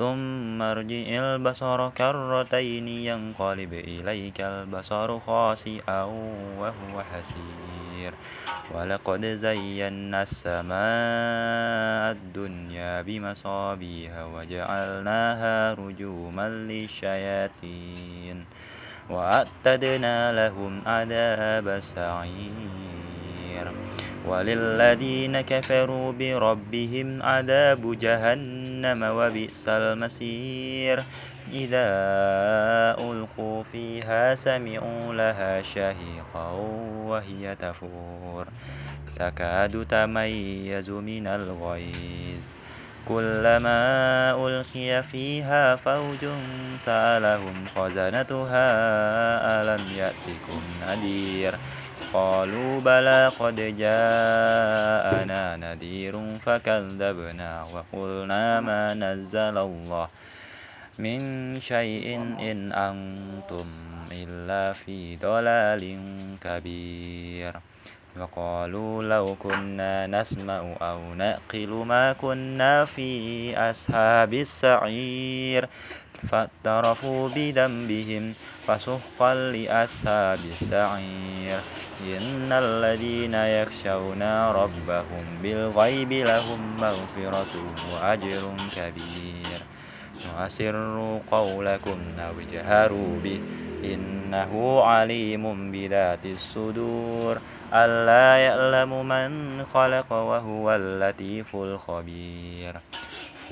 ثم ارجع البصر كرتين ينقلب إليك البصر خاسئا وهو حسير ولقد زينا السماء الدنيا بمصابيح وجعلناها رجوما للشياطين وأعتدنا لهم عذاب السعير وللذين كفروا بربهم عذاب جهنم وبئس المصير. إذا ألقوا فيها سمعوا لها شهيقا وهي تفور. تكاد تميز من الغيظ. كلما ألقي فيها فوج سألهم خزنتها ألم يأتكم نذير. قالوا بلى قد جاءنا نذير فكذبنا وقلنا ما نزل الله من شيء إن أنتم إلا في ضلال كبير. وقالوا لو كنا نسمع أو نأقل ما كنا في أصحاب السعير فاعترفوا بذنبهم فسحقا لأصحاب السعير. إن الذين يخشون ربهم بالغيب لهم مغفرة وأجر كبير. وأسروا قولكم أو اجهروا به إنه عليم بذات الصدور. ألا يعلم من خلق وهو اللطيف الخبير.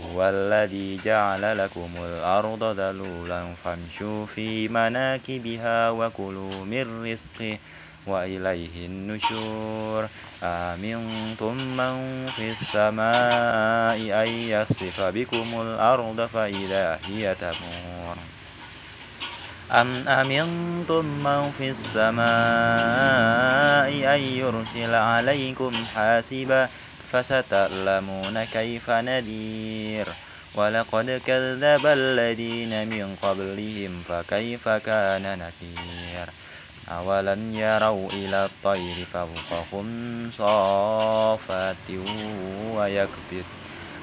هو الذي جعل لكم الأرض ذلولا فامشوا في مناكبها وكلوا من رزقه وإليه النشور. آمنتم من في السماء أن يصف بكم الأرض فإذا هي تمور. أم أمنتم من في السماء أن يرسل عليكم حاسبا فستعلمون كيف نذير؟ ولقد كذب الذين من قبلهم فكيف كان نكير؟ أولم يروا إلى الطير فوقهم صافات ويكبر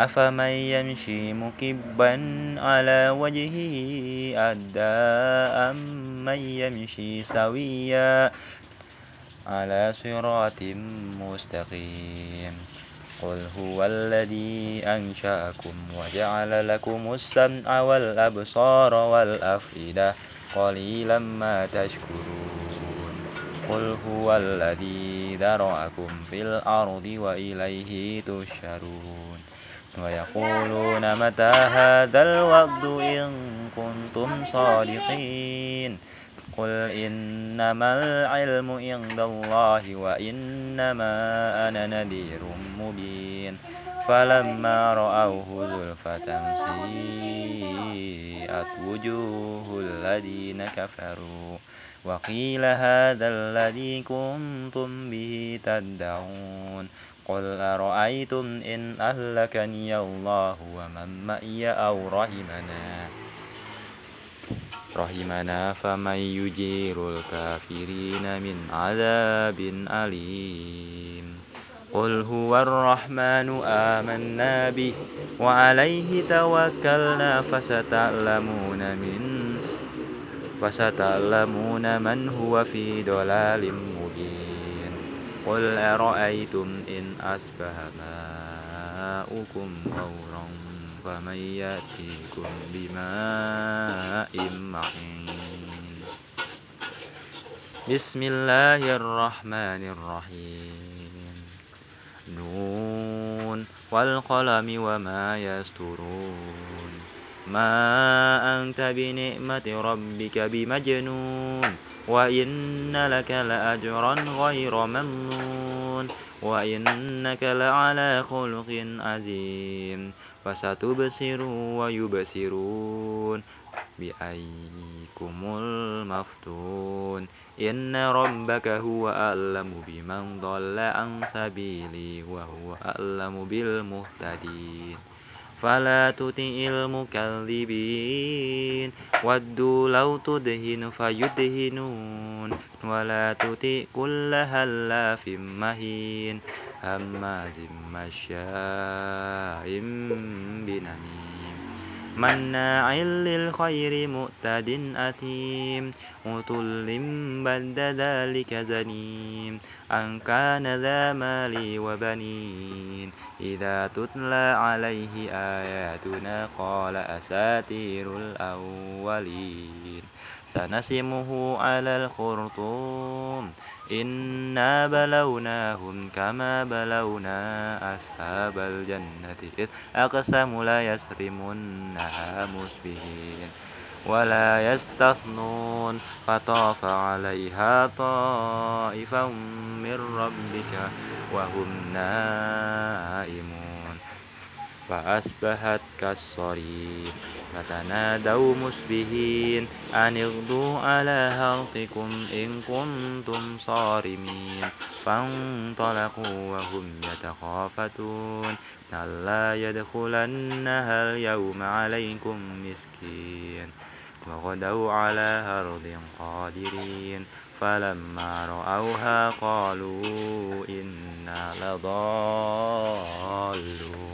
أفمن يمشي مكبا على وجهه أدى أمن يمشي سويا على صراط مستقيم. قل هو الذي أنشأكم وجعل لكم السمع والأبصار والأفئدة قليلا ما تشكرون. قل هو الذي ذرأكم في الأرض وإليه تشرون ويقولون متى هذا الوعد إن كنتم صادقين؟ قل إنما العلم عند الله وإنما أنا نذير مبين. فلما رأوه زلفة سيئت وجوه الذين كفروا. وقيل هذا الذي كنتم به تدعون. قل أرأيتم إن أهلكني الله ومن معي أو رحمنا؟ رحمنا فمن يجير الكافرين من عذاب أليم. قل هو الرحمن آمنا به وعليه توكلنا فستعلمون من فستعلمون من هو في ضلال قل أرأيتم إن أصبح ماؤكم غورا فمن يأتيكم بماء معين بسم الله الرحمن الرحيم. نون والقلم وما يسترون. ما أنت بنعمة ربك بمجنون وإن لك لأجرا غير ممنون وإنك لعلى خلق عظيم فستبصر ويبصرون بأيكم المفتون إن ربك هو أعلم بمن ضل عن سبيلي وهو أعلم بالمهتدين فلا تطع المكذبين. ودوا لو تدهن فيدهنون. ولا تطع كل هلاف مهين. هماز مشاء بنميم. مناع للخير مؤتد أثيم عتل بعد ذلك زنيم أن كان ذا مال وبنين إذا تتلى عليه آياتنا قال أساتير الأولين سنسمه على الخرطوم إنا بلوناهم كما بلونا أصحاب الجنة إذ أقسموا ليسرمنها مسبحين ولا يستثنون فطاف عليها طائف من ربك وهم نائمون فأصبحت كالصريم فتنادوا مسبهين أن اغدوا على هرطكم إن كنتم صارمين. فانطلقوا وهم يتخافتون. ألا يدخلنها اليوم عليكم مسكين. وغدوا على هرد قادرين. فلما رأوها قالوا إنا لضالون.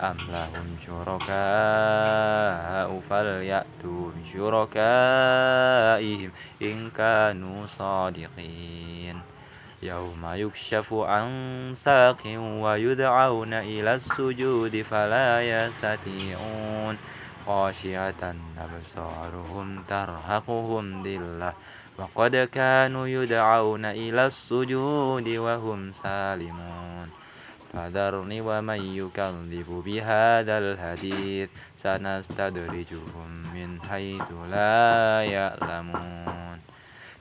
أم لهم شركاء فليأتوا بشركائهم إن كانوا صادقين. يوم يكشف عن ساق ويدعون إلى السجود فلا يستطيعون. خاشعة أبصارهم ترهقهم ذلة. وقد كانوا يدعون إلى السجود وهم سالمون. فذرني ومن يكذب بهذا الحديث. سنستدرجهم من حيث لا يعلمون.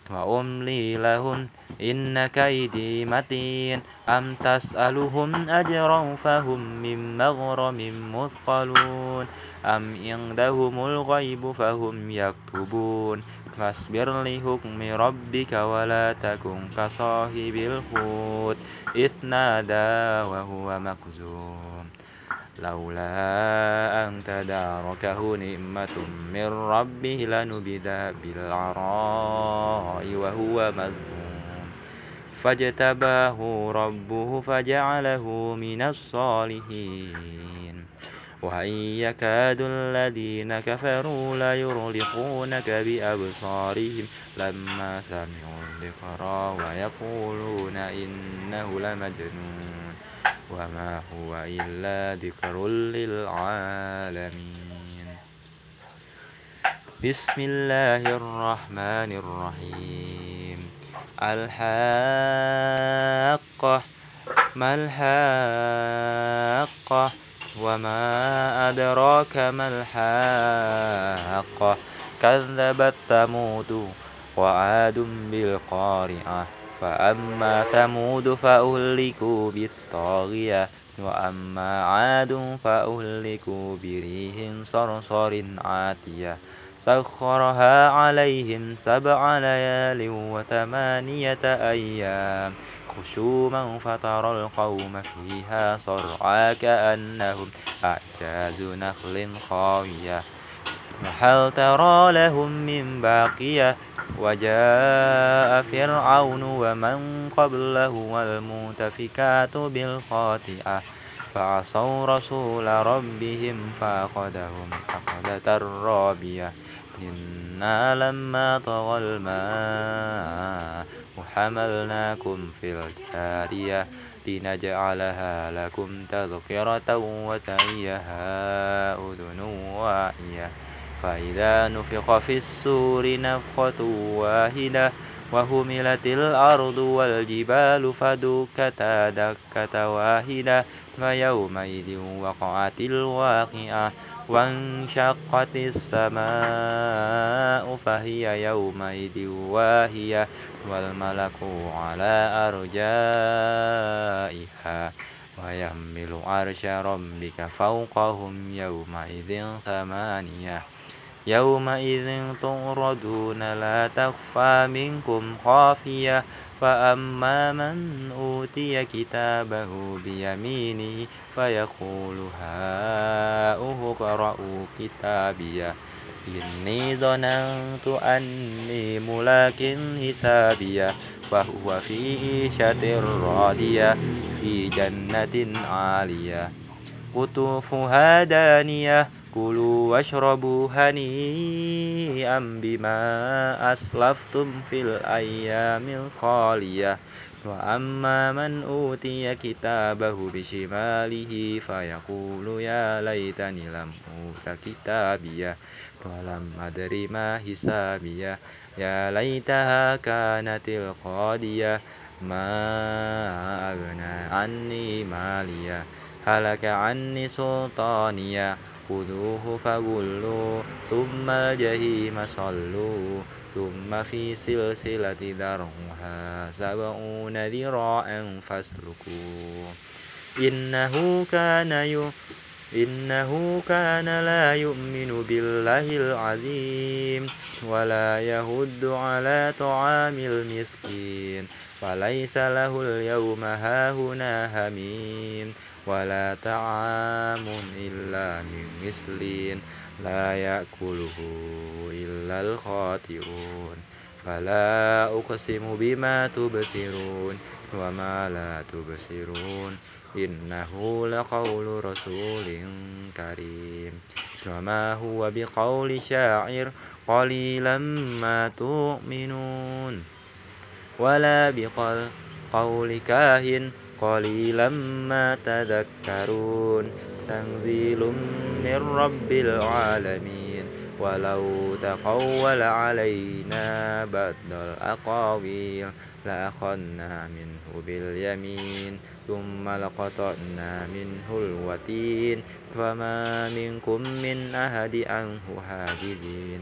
وأملي لهم إن كيدي متين. أم تسألهم أجرا فهم من مغرم مثقلون. أم عندهم الغيب فهم يكتبون. فاصبر لحكم ربك ولا تكن كصاحب الحوت إذ نادى وهو مكزوم. لولا أن تداركه نعمة من ربه لنبذ بالعراء وهو مذموم. فاجتباه ربه فجعله من الصالحين. وإن يكاد الذين كفروا ليرلقونك بأبصارهم. لما سمعوا الذكرى ويقولون إنه لمجنون. وما هو إلا ذكر للعالمين. بسم الله الرحمن الرحيم. الحاقة. ما الحاقة؟ وما أدراك ما الحاقة كذبت ثمود وعاد بالقارعة فأما ثمود فأهلكوا بالطاغية وأما عاد فأهلكوا بريح صرصر عاتية سخرها عليهم سبع ليال وثمانية أيام خشوما فترى القوم فيها صرعى كأنهم أعجاز نخل خاوية. هل ترى لهم من باقية؟ وجاء فرعون ومن قبله والمؤتفكات بالخاطئة. فعصوا رسول ربهم فأخذهم أخذة رابية. إنا لما طغى الماء وحملناكم في الجارية لنجعلها لكم تذكرة وتعيها أذن واعية فإذا نفخ في السور نفخة واحدة وهملت الأرض والجبال فدكتا دكة واحدة فيومئذ وقعت الواقعة وانشقت السماء فهي يومئذ واهية والملك على أرجائها ويحمل عرش ربك فوقهم يومئذ ثمانية. يومئذ تعرضون لا تخفى منكم خافية فأما من أوتي كتابه بيمينه فيقول هاؤه اقرءوا كتابيه إني ظننت أني ملاك حسابيه فهو في عيشة راضية في جنة عالية قطوفها دانية كلوا واشربوا هنيئا بما أسلفتم في الأيام الخالية وأما من أوتي كتابه بشماله فيقول يا ليتني لم أوت كتابيه ولم أدر ما حسابيه يا ليتها كانت القاضية ما أغنى عني ماليه هلك عني سلطانيه خذوه فغلوا ثم الجحيم صلوا ثم في سلسلة ذرعها سبعون ذراعا فاسلكوه إنه كان. إنه كان لا يؤمن بالله العظيم ولا يهد على طعام المسكين فليس له اليوم هاهنا هميم ولا طعام إلا من مثلين لا يأكله إلا الخاطئون. فلا أقسم بما تبصرون وما لا تبصرون. إنه لقول رسول كريم. وما هو بقول شاعر قليلا ما تؤمنون. ولا بقول كاهن قليلا ما تذكرون تنزيل من رب العالمين. ولو تقول علينا بعض الأقاويل لأخذنا منه باليمين ثم لقطعنا منه الوتين. فما منكم من أحد عنه حاجزين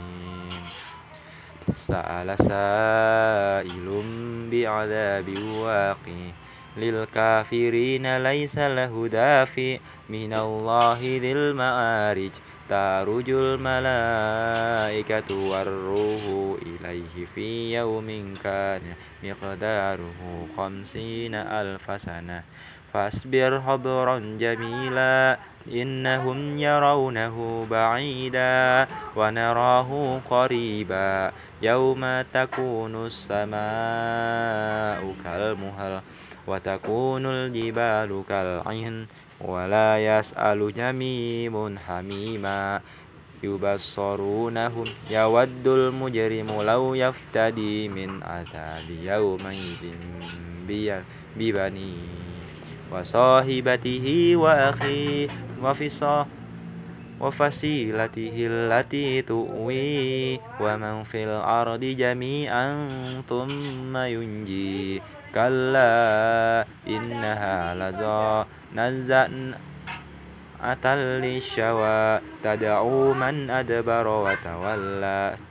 سأل سائل بعذاب واقع للكافرين ليس له دافع من الله ذي المعارج تعرج الملائكة والروح إليه في يوم كان مقداره خمسين ألف سنة. فاصبر صبرا جميلا إنهم يرونه بعيدا ونراه قريبا يوم تكون السماء كالمهل وتكون الجبال كالعهن ولا يسأل جميم حميما. يبصرونهم يود المجرم لو يفتدي من عذاب يومئذ ببنيه. وصاحبته وأخيه وفصا وفصيلته التي تؤوي ومن في الأرض جميعا ثم ينجي. كلا إنها لظى نزعة للشوى تدعو من أدبر وتولى.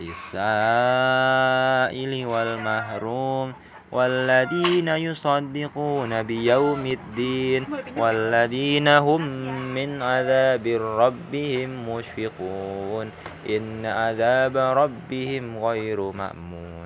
للسائل والمحروم والذين يصدقون بيوم الدين والذين هم من عذاب ربهم مشفقون إن عذاب ربهم غير مأمون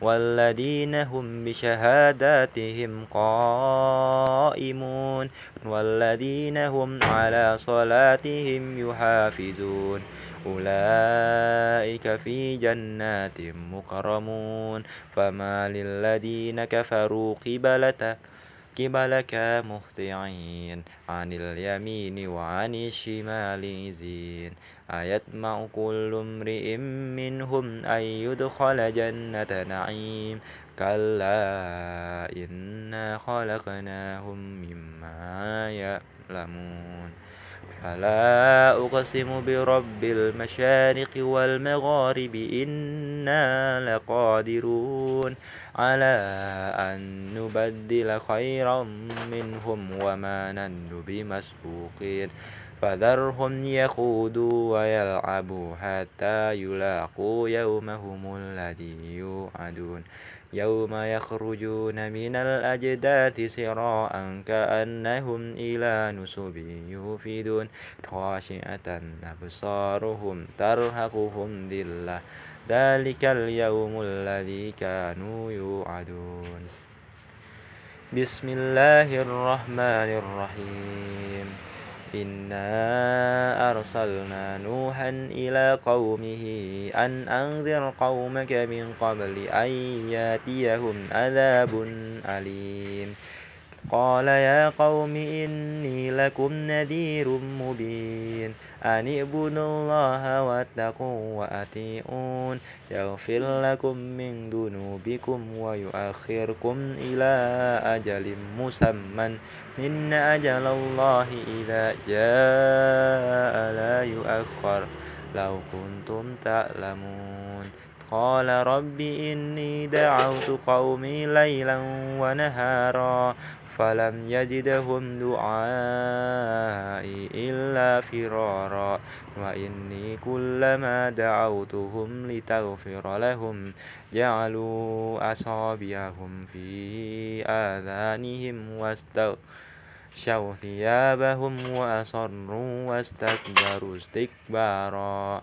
والذين هم بشهاداتهم قائمون والذين هم على صلاتهم يحافظون أولئك في جنات مكرمون فما للذين كفروا قبلتك قبلك مهطعين عن اليمين وعن الشمال زين أيطمع كل امرئ منهم أن يدخل جنة نعيم. كلا إنا خلقناهم مما يعلمون. فلا أقسم برب المشارق والمغارب إنا لقادرون. على أن نبدل خيرا منهم وما نن بمسبوقين. فذرهم يخوضوا ويلعبوا حتى يلاقوا يومهم الذي يوعدون. يوم يخرجون من الأجداث سراء كأنهم إلى نصب يوفدون. خاشعة أبصارهم ترهقهم ذلة. ذلك اليوم الذي كانوا يوعدون. بسم الله الرحمن الرحيم. إنا أرسلنا نوحا إلى قومه أن أنذر قومك من قبل أن ياتيهم عذاب أليم قال يا قوم إني لكم نذير مبين أن اعبدوا الله واتقوا وأطيعون يغفر لكم من ذنوبكم ويؤخركم إلى أجل مسمى إن أجل الله إذا جاء لا يؤخر لو كنتم تعلمون قال رب إني دعوت قومي ليلا ونهارا فلم يجدهم دعائي إلا فرارا وإني كلما دعوتهم لتغفر لهم جعلوا أصابعهم في آذانهم واستغشوا ثيابهم وأصروا واستكبروا استكبارا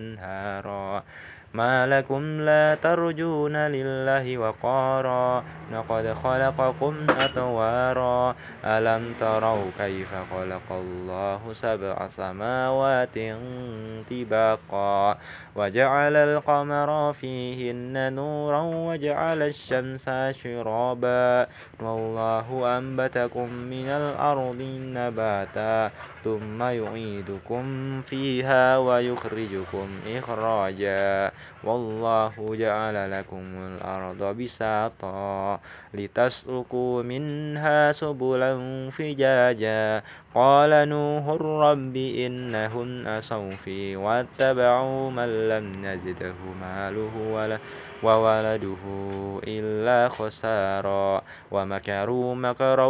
أنهارا. ما لكم لا ترجون لله وقارا لقد خلقكم أطوارا. ألم تروا كيف خلق الله سبع سماوات طباقا؟ وجعل القمر فيهن نورا وجعل الشمس شرابا. والله أنبتكم من الأرض نباتا ثم يعيدكم فيها ويخرجكم إخراجا. والله جعل لكم الأرض بساطا لتسلكوا منها سبلا فجاجا قال نوح رب إنهم أسوا في واتبعوا من لم نزده ماله ولا وولده إلا خسارا ومكروا مكرا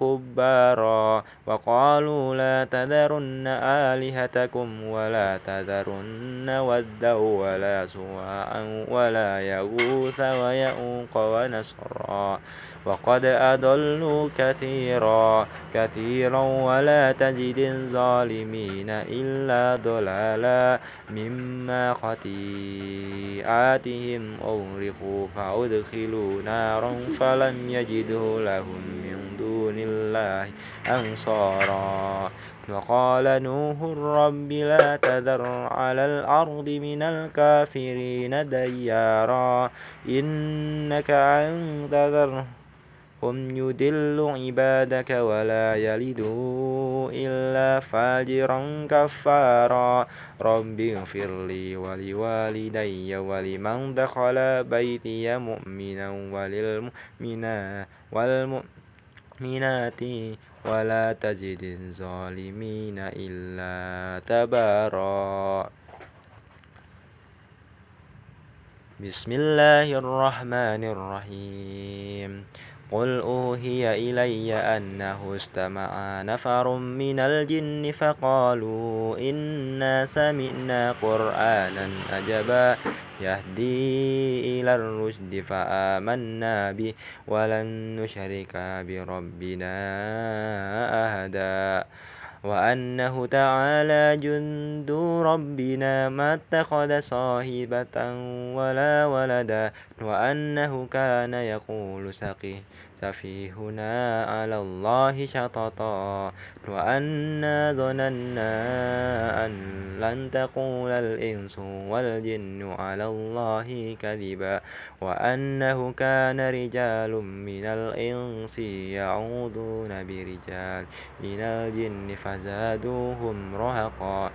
كبارا وقالوا لا تذرن آلهتكم ولا تذرن ودا ولا سواعا ولا يغوث ويؤوق ونسرا وقد أضلوا كثيرا كثيرا ولا تجد الظالمين إلا ضلالا مما خطيئاتهم أغرقوا فأدخلوا نارا فلم يجدوا لهم من دون الله أنصارا. وقال نوح رب لا تذر على الأرض من الكافرين ديارا إنك أن تذرهم هم يدل عبادك ولا يلدوا إلا فاجرا كفارا رب اغفر لي ولوالدي ولمن دخل بيتي مؤمنا وللمؤمنات والمؤمنات ولا تجد الظالمين إلا تبارا بسم الله الرحمن الرحيم قل أوهي إلي أنه استمع نفر من الجن فقالوا إنا سمعنا قرآنا عجبا يهدي إلى الرشد فآمنا به ولن نشرك بربنا أهدا وأنه تعالى جند ربنا ما اتخذ صاحبة ولا ولدا وأنه كان يقول سقيه سفيهنا على الله شططا وأنا ظننا أن لن تقول الإنس والجن على الله كذبا وأنه كان رجال من الإنس يعوذون برجال من الجن فزادوهم رهقا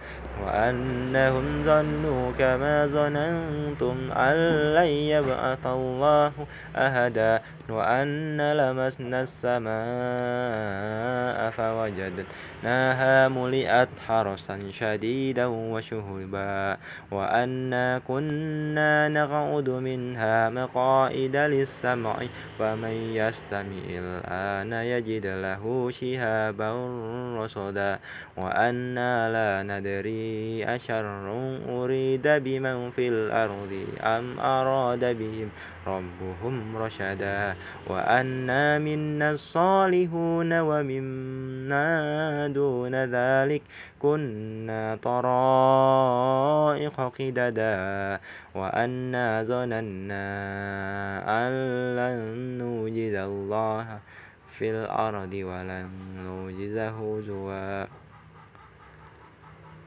وأنهم ظنوا كما ظننتم أن لن يبعث الله أهدا وأن لمسنا السماء فوجدناها ملئت حرسا شديدا وشهبا وأنا كنا نقعد منها مقائد للسمع ومن يستمع الآن يجد له شهابا رصدا وأنا لا ندري أشر أريد بمن في الأرض أم أراد بهم ربهم رشدا منا الصالحون ومنا دون ذلك كنا طرائق قددا وأنا ظننا أن لن نوجد الله في الأرض ولن نوجزه زوا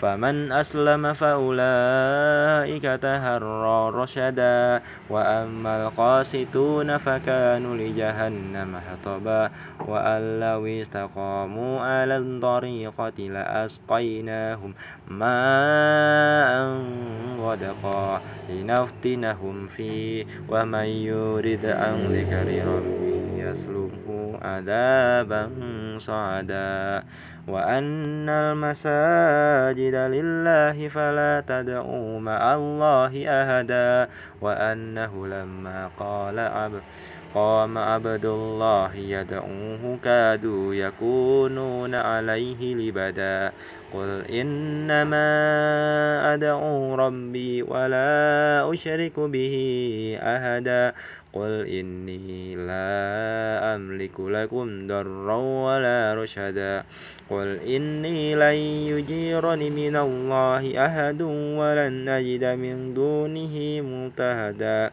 فمن أسلم فأولئك تهرى رشدا وأما القاسطون فكانوا لجهنم حطبا. وأن لو استقاموا على الطريقة لأسقيناهم ماء غدقا لنفتنهم فيه. ومن يرد عن ذكر ربه يسلكه عذابا صعدا وأن المساجد لله فلا تدعوا مع الله أهدا وأنه لما قال عبد قام عبد الله يدعوه كادوا يكونون عليه لبدا. قل إنما أدعو ربي ولا أشرك به أهدا قل إني لا أملك لكم ضرا ولا رشدا. قل إني لن يجيرني من الله أحد ولن أجد من دونه ملتهدا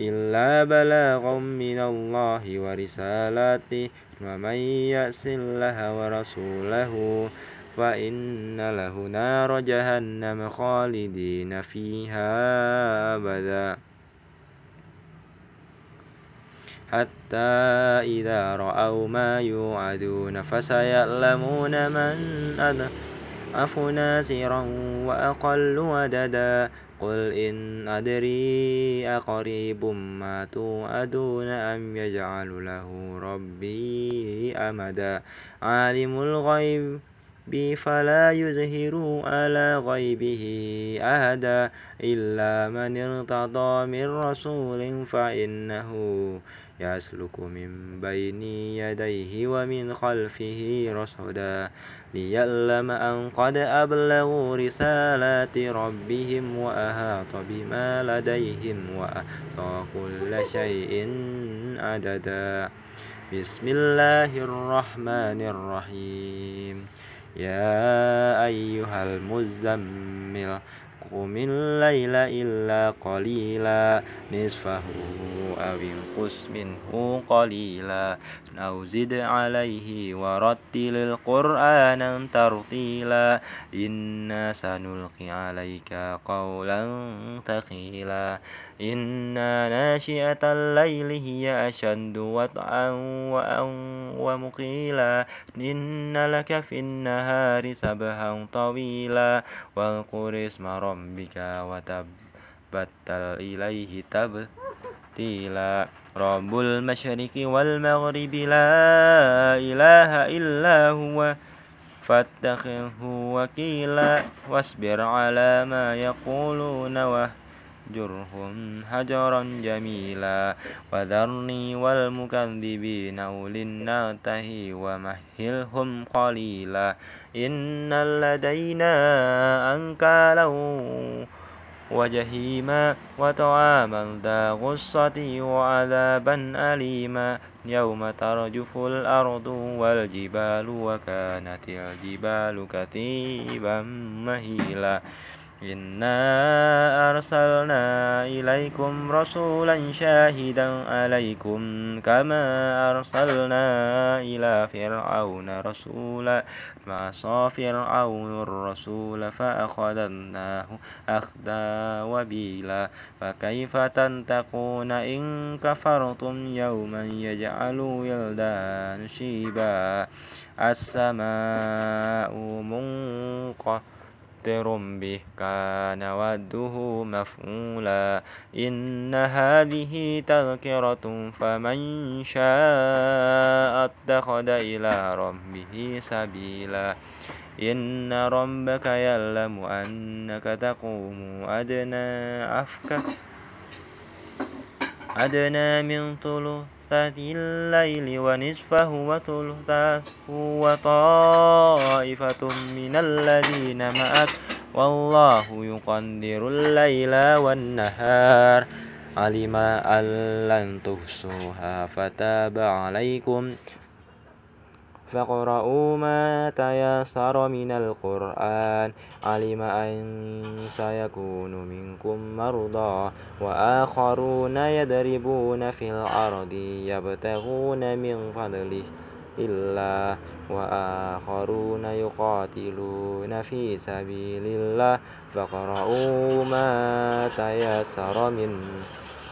إلا بلاغا من الله ورسالاته ومن يأس الله ورسوله فإن له نار جهنم خالدين فيها أبدا. حتى إذا رأوا ما يوعدون فسيعلمون من أضعف ناصرا وأقل وددا قل إن أدري أقريب ما توعدون أم يجعل له ربي أمدا عالم الغيب بي فلا يظهر على غيبه أهدا إلا من ارتضى من رسول فإنه يسلك من بين يديه ومن خلفه رصدا ليعلم أن قد أبلغوا رسالات ربهم وأهاط بما لديهم وأحصى كل شيء عددا بسم الله الرحمن الرحيم يا أيها المزمل قم الليل إلا قليلا نصفه أو انقص منه قليلا. أو زد عليه ورتل القرآن ترتيلا إنا سنلقي عليك قولا ثقيلا إنا ناشئة الليل هي أشد وطئا ومقيلا إن لك في النهار سبها طويلا واذكر اسم ربك وتبتل إليه تبتيلا رب المشرق والمغرب لا إله إلا هو. فاتخذه وكيلا واصبر على ما يقولون واهجرهم هجرا جميلا. وذرني والمكذبين أولي النعته ومهلهم قليلا. إن لدينا أنكالا وجهيما وطعاما ذا غصة وعذابا أليما يوم ترجف الأرض والجبال وكانت الجبال كثيبا مهيلا إنا أرسلنا إليكم رسولا شاهدا عليكم كما أرسلنا إلى فرعون رسولا فعصى فرعون الرسول فأخذناه أخذا وبيلا فكيف تنتقون إن كفرتم يوما يجعل ولدان شيبا السماء منقطع مستمطر به كان وده مفعولا. إن هذه تذكرة فمن شاء اتخذ إلى ربه سبيلا. إن ربك يعلم أنك تقوم أدنى أفك أدنى من ثلثة الليل ونصفه وثلثه وطائفة من الذين معك. والله يقدر الليل والنهار. علم أن لن تحصوها فتاب عليكم. فاقرؤوا ما تيسر من القرآن. علم أن سيكون منكم مرضى وآخرون يضربون في الأرض يبتغون من فضله الله وآخرون يقاتلون في سبيل الله. فاقرؤوا ما تيسر منه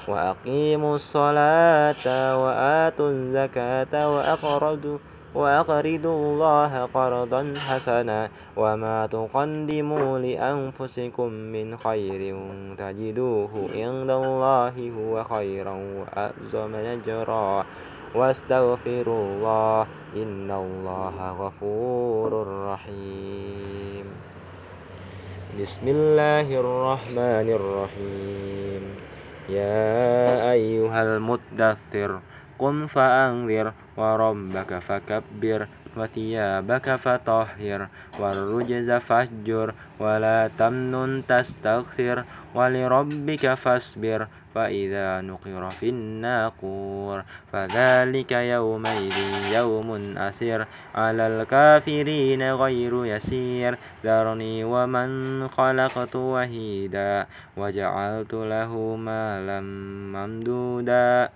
وأقيموا الصلاة وآتوا الزكاة وأقرضوا وأقرضوا الله قرضا حسنا وما تقدموا لأنفسكم من خير تجدوه عند الله هو خيرا وأعظم أجرا. واستغفروا الله إن الله غفور رحيم. بسم الله الرحمن الرحيم. يا أيها المدثر. قم فأنذر وربك فكبر وثيابك فطهر والرجز فاهجر ولا تمنن تستغفر ولربك فاصبر فإذا نقر في الناقور فذلك يومئذ يوم أسير على الكافرين غير يسير ذرني ومن خلقت وهيدا وجعلت له مالا ممدودا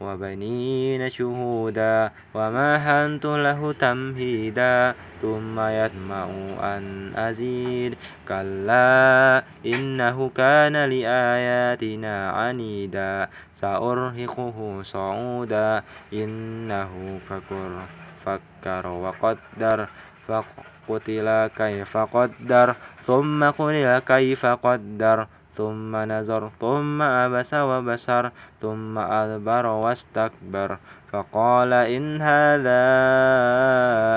وبنين شهودا ومهنت له تمهيدا ثم يطمع أن أزيد كلا إنه كان لآياتنا عنيدا سأرهقه صعودا إنه فكر فكر وقدر فقتل كيف قدر ثم قتل كيف قدر ثم نظر ثم عبس وبصر ثم أدبر واستكبر. فقال إن هذا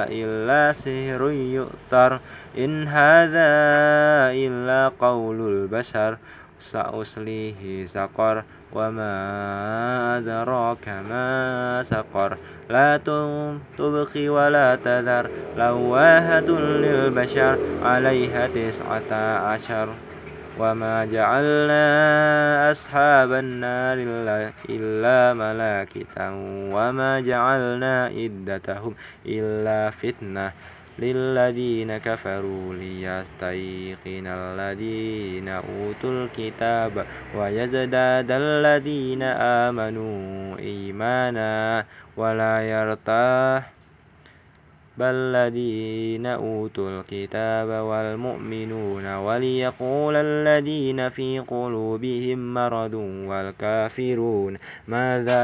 إلا سحر يؤثر إن هذا إلا قول البشر. سأصليه سقر وما أدراك ما سقر. لا تبقي ولا تذر لواهة للبشر عليها تسعة عشر. وما جعلنا أصحاب النار إلا ملائكة وما جعلنا عدتهم إلا فتنة للذين كفروا ليستيقن الذين أوتوا الكتاب ويزداد الذين آمنوا إيمانا ولا يرتاح بل الذين أوتوا الكتاب والمؤمنون وليقول الذين في قلوبهم مرض والكافرون ماذا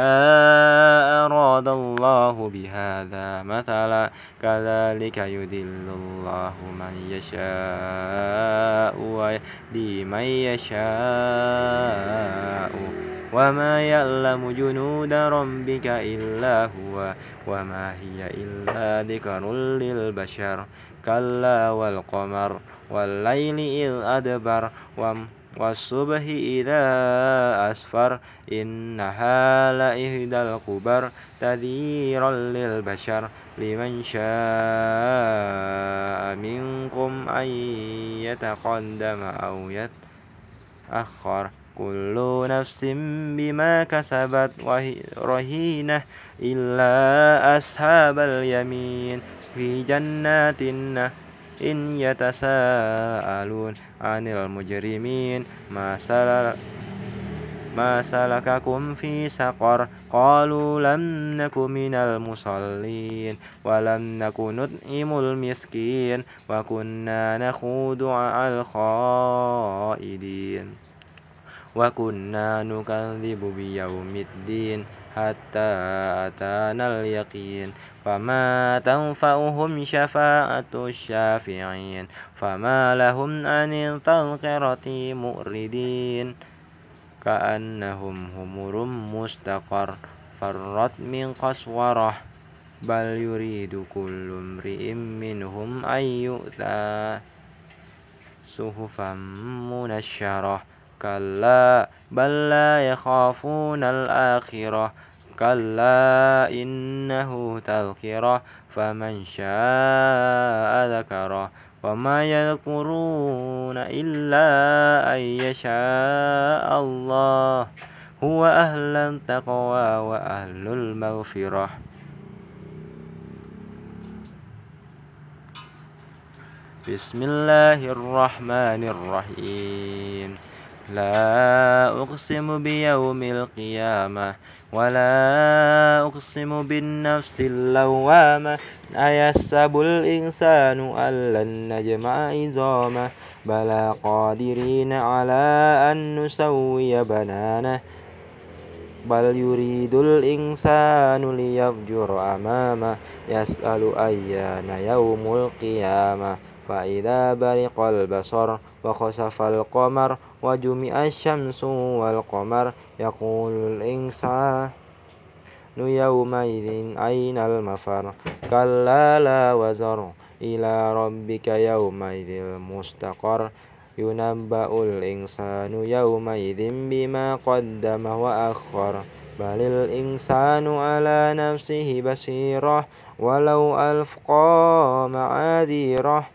أراد الله بهذا مثلا كذلك يدل الله من يشاء ويهدي من يشاء وما يعلم جنود ربك إلا هو وما هي إلا ذكر للبشر كلا والقمر والليل إذ أدبر والصبح إذا أسفر إنها لإهدى الكبر تذيرا للبشر لمن شاء منكم أن يتقدم أو يتأخر كل نفس بما كسبت رهينة إلا أصحاب اليمين في جنات إن يتساءلون عن المجرمين. ما سلك ما سلككم في سقر قالوا لم نك من المصلين ولم نك نطعم المسكين وكنا نخوض مع الخائدين. وكنا نكذب بيوم الدين حتى أتانا اليقين فما تنفعهم شفاعة الشافعين فما لهم عن التذكرة مؤردين كأنهم همر مستقر فرت من قسورة بل يريد كل امرئ منهم أن يؤتى صحفا منشرة كلا بل لا يخافون الآخرة. كلا إنه تذكرة فمن شاء ذكره. وما يذكرون إلا أن يشاء الله. هو أهل التقوى وأهل المغفرة. بسم الله الرحمن الرحيم. لا أقسم بيوم القيامة ولا أقسم بالنفس اللوامة أيحسب الإنسان أن لن نجمع عظامه بلى قادرين على أن نسوي بنانه بل يريد الإنسان ليفجر أمامه يسأل أيان يوم القيامة فإذا برق البصر وخسف القمر وجمع الشمس والقمر يقول الإنسان يومئذ أين المفر؟ كلا لا وزر إلى ربك يومئذ المستقر. ينبأ الإنسان يومئذ بما قدم وأخر. بل الإنسان على نفسه بصيرة ولو ألقى معاذيره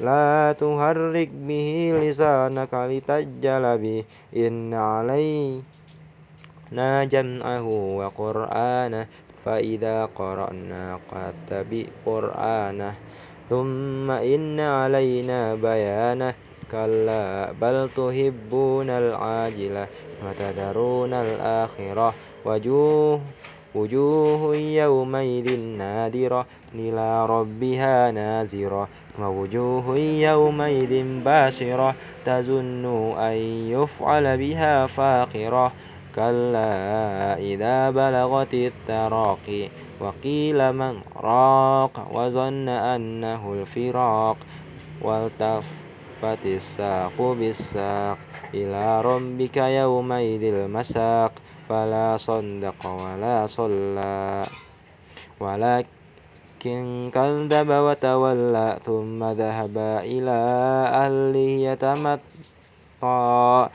لا تهرك به لسانك لتجل به إن علينا جمعه وقرآنه فإذا قرأنا فاتبع قرآنه ثم إن علينا بيانه كلا بل تحبون العاجلة وتذرون الآخرة وجوه وجوه يومئذ نادرة إلى ربها نازرة ووجوه يومئذ باسرة تظن أن يفعل بها فاقرة كلا إذا بلغت التراقي وقيل من راق وظن أنه الفراق. والتفت الساق بالساق إلى ربك يومئذ المساق. فلا صدق ولا صلى. ولكن كذب وتولى ثم ذهب إلى أهله يتمطى.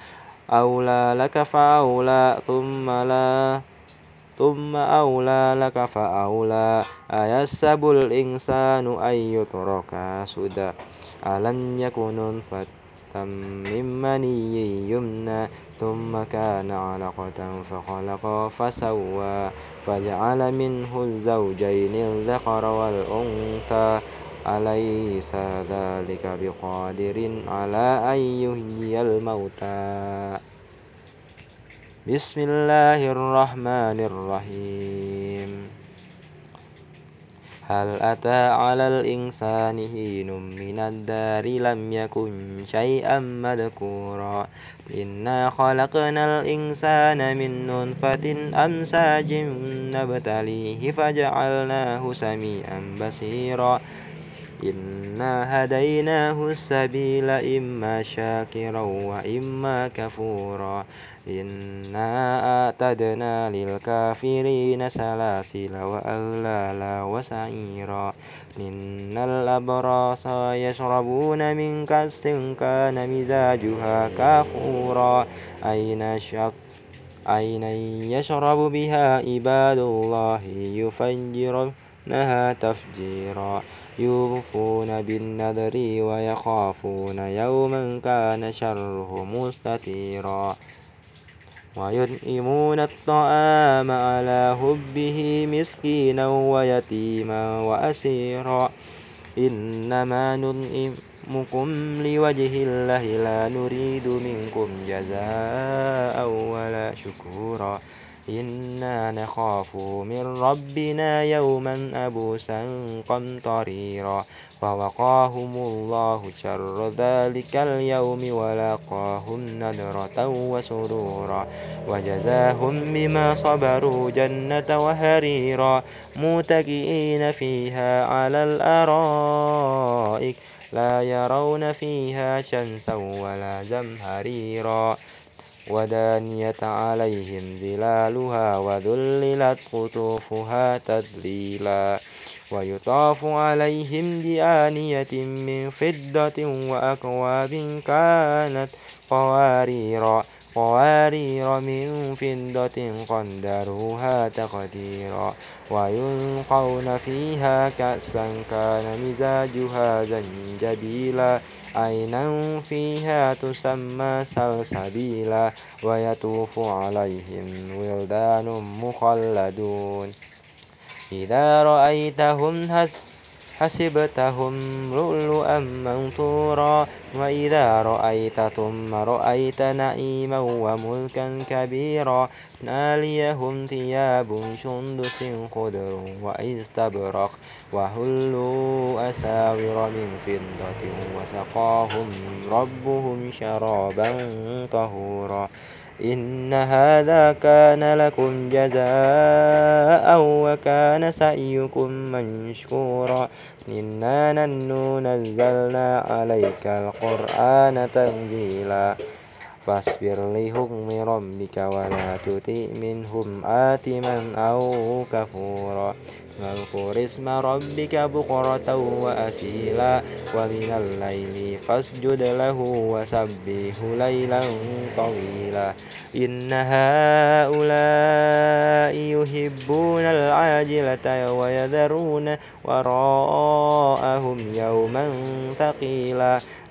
أولى لك فأولى ثم لا ثم أولى لك فأولى. أيحسب الإنسان أن يترك سدى؟ ألم يكن نطفة من مني يمنى ثم كان علقة فخلق فسوى فجعل منه الزوجين الذكر والأنثى. أليس ذلك بقادر على أن يحيي الموتى؟ بسم الله الرحمن الرحيم. هل أتى على الإنسان حين من الدار لم يكن شيئا مذكورا؟ إنا خلقنا الإنسان من نطفة أمساج نبتليه فجعلناه سميعا بصيرا. إنا هديناه السبيل إما شاكرا وإما كفورا إنا أعتدنا للكافرين سلاسل وأغلالا وسعيرا إن الأبرار يشربون من كأس كان مزاجها كافورا أين شق أين يشرب بها عباد الله يفجرونها تفجيرا يوفون بالنذر ويخافون يوما كان شره مستطيرا ويطعمون الطعام على حبه مسكينا ويتيما وأسيرا إنما نطعمكم لوجه الله لا نريد منكم جزاء ولا شكورا إنا نخاف من ربنا يوما أبوسا قمطريرا. فوقاهم الله شر ذلك اليوم ولقاهم نذرة وسرورا. وجزاهم بما صبروا جنة وهريرا متكئين فيها على الأرائك. لا يرون فيها شمسا ولا زمهريرا. ودانية عليهم ظلالها وذللت قطوفها تذليلا ويطاف عليهم بآنية من فضة وأكواب كانت قواريرا قوارير من فضة قدروها تقديرا ويلقون فيها كأسا كان مزاجها زنجبيلا. عينا فيها تسمى سلسبيلا ويطوف عليهم ولدان مخلدون. إذا رأيتهم حسبتهم لؤلؤا منثورا وإذا رأيت ثم رأيت نعيما وملكا كبيرا ناليهم ثياب سندس خضر وإستبرق وهلوا أساور من فضة وسقاهم ربهم شرابا طهورا إن هذا كان لكم جزاء وكان سعيكم مشكورا إنا ننو نزلنا عليك القرآن تنزيلا. فاصبر لحكم ربك ولا تطع منهم آثما أو كفورا. واذكر اسم ربك بكرة وأسيلا ومن الليل فاسجد له وسبه ليلا طويلا. إن هؤلاء يحبون العاجلة ويذرون وراءهم يوما ثقيلا.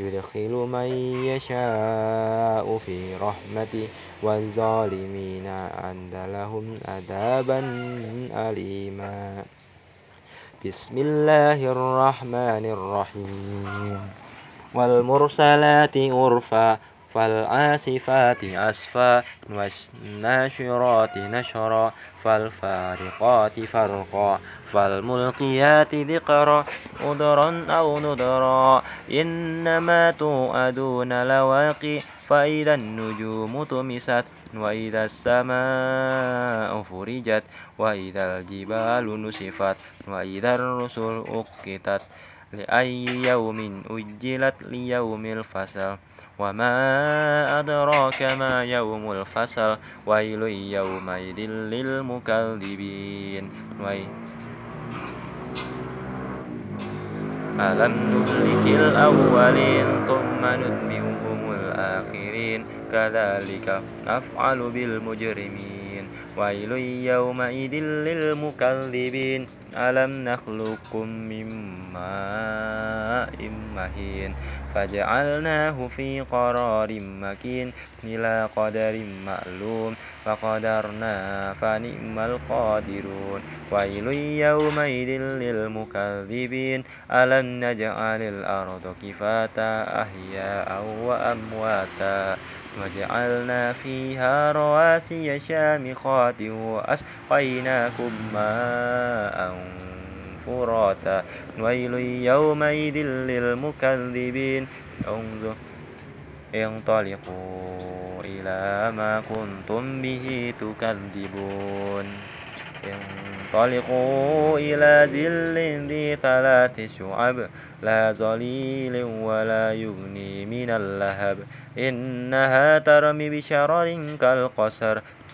يدخل من يشاء في رحمته والظالمين عند لهم عذابا أليما. بسم الله الرحمن الرحيم. والمرسلات عرفا فالعاصفات عصفا والناشرات نشرا فالفارقات فرقا فالملقيات ذكرا أدرا أو نذرا إنما توعدون لواقي فإذا النجوم طمست وإذا السماء فرجت وإذا الجبال نسفت وإذا الرسل أقتت. لأي يوم أجلت ليوم الفصل وما أدراك ما يوم الفصل ويل يومئذ للمكذبين. ألم نهلك الأولين ثم ندمهم الآخرين؟ كذلك نفعل بالمجرمين. ويل يومئذ للمكذبين. ألم نخلقكم من ماء مهين فجعلناه في قرار مكين إلى قدر معلوم فقدرنا فنعم القادرون. ويل يومئذ للمكذبين ألم نجعل الأرض كفاتا أحياء وأمواتا؟ وجعلنا فيها رواسي شامخات وأسقيناكم ماء فراتا ويل يومئذ للمكذبين. انظر انطلقوا إلى ما كنتم به تكذبون. انطلقوا إلى ذل ذي ثلاث شعب. لا ظليل ولا يغني من اللهب. إنها ترمي بشرر كالقصر.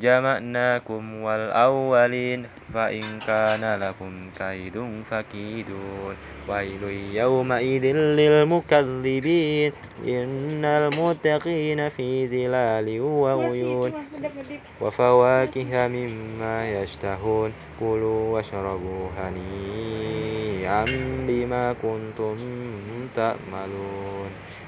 جمعناكم والأولين فإن كان لكم كيد فكيدون. ويل يومئذ للمكذبين إن المتقين في ظلال وعيون. وفواكه مما يشتهون. كلوا واشربوا هنيئا بما كنتم تأملون.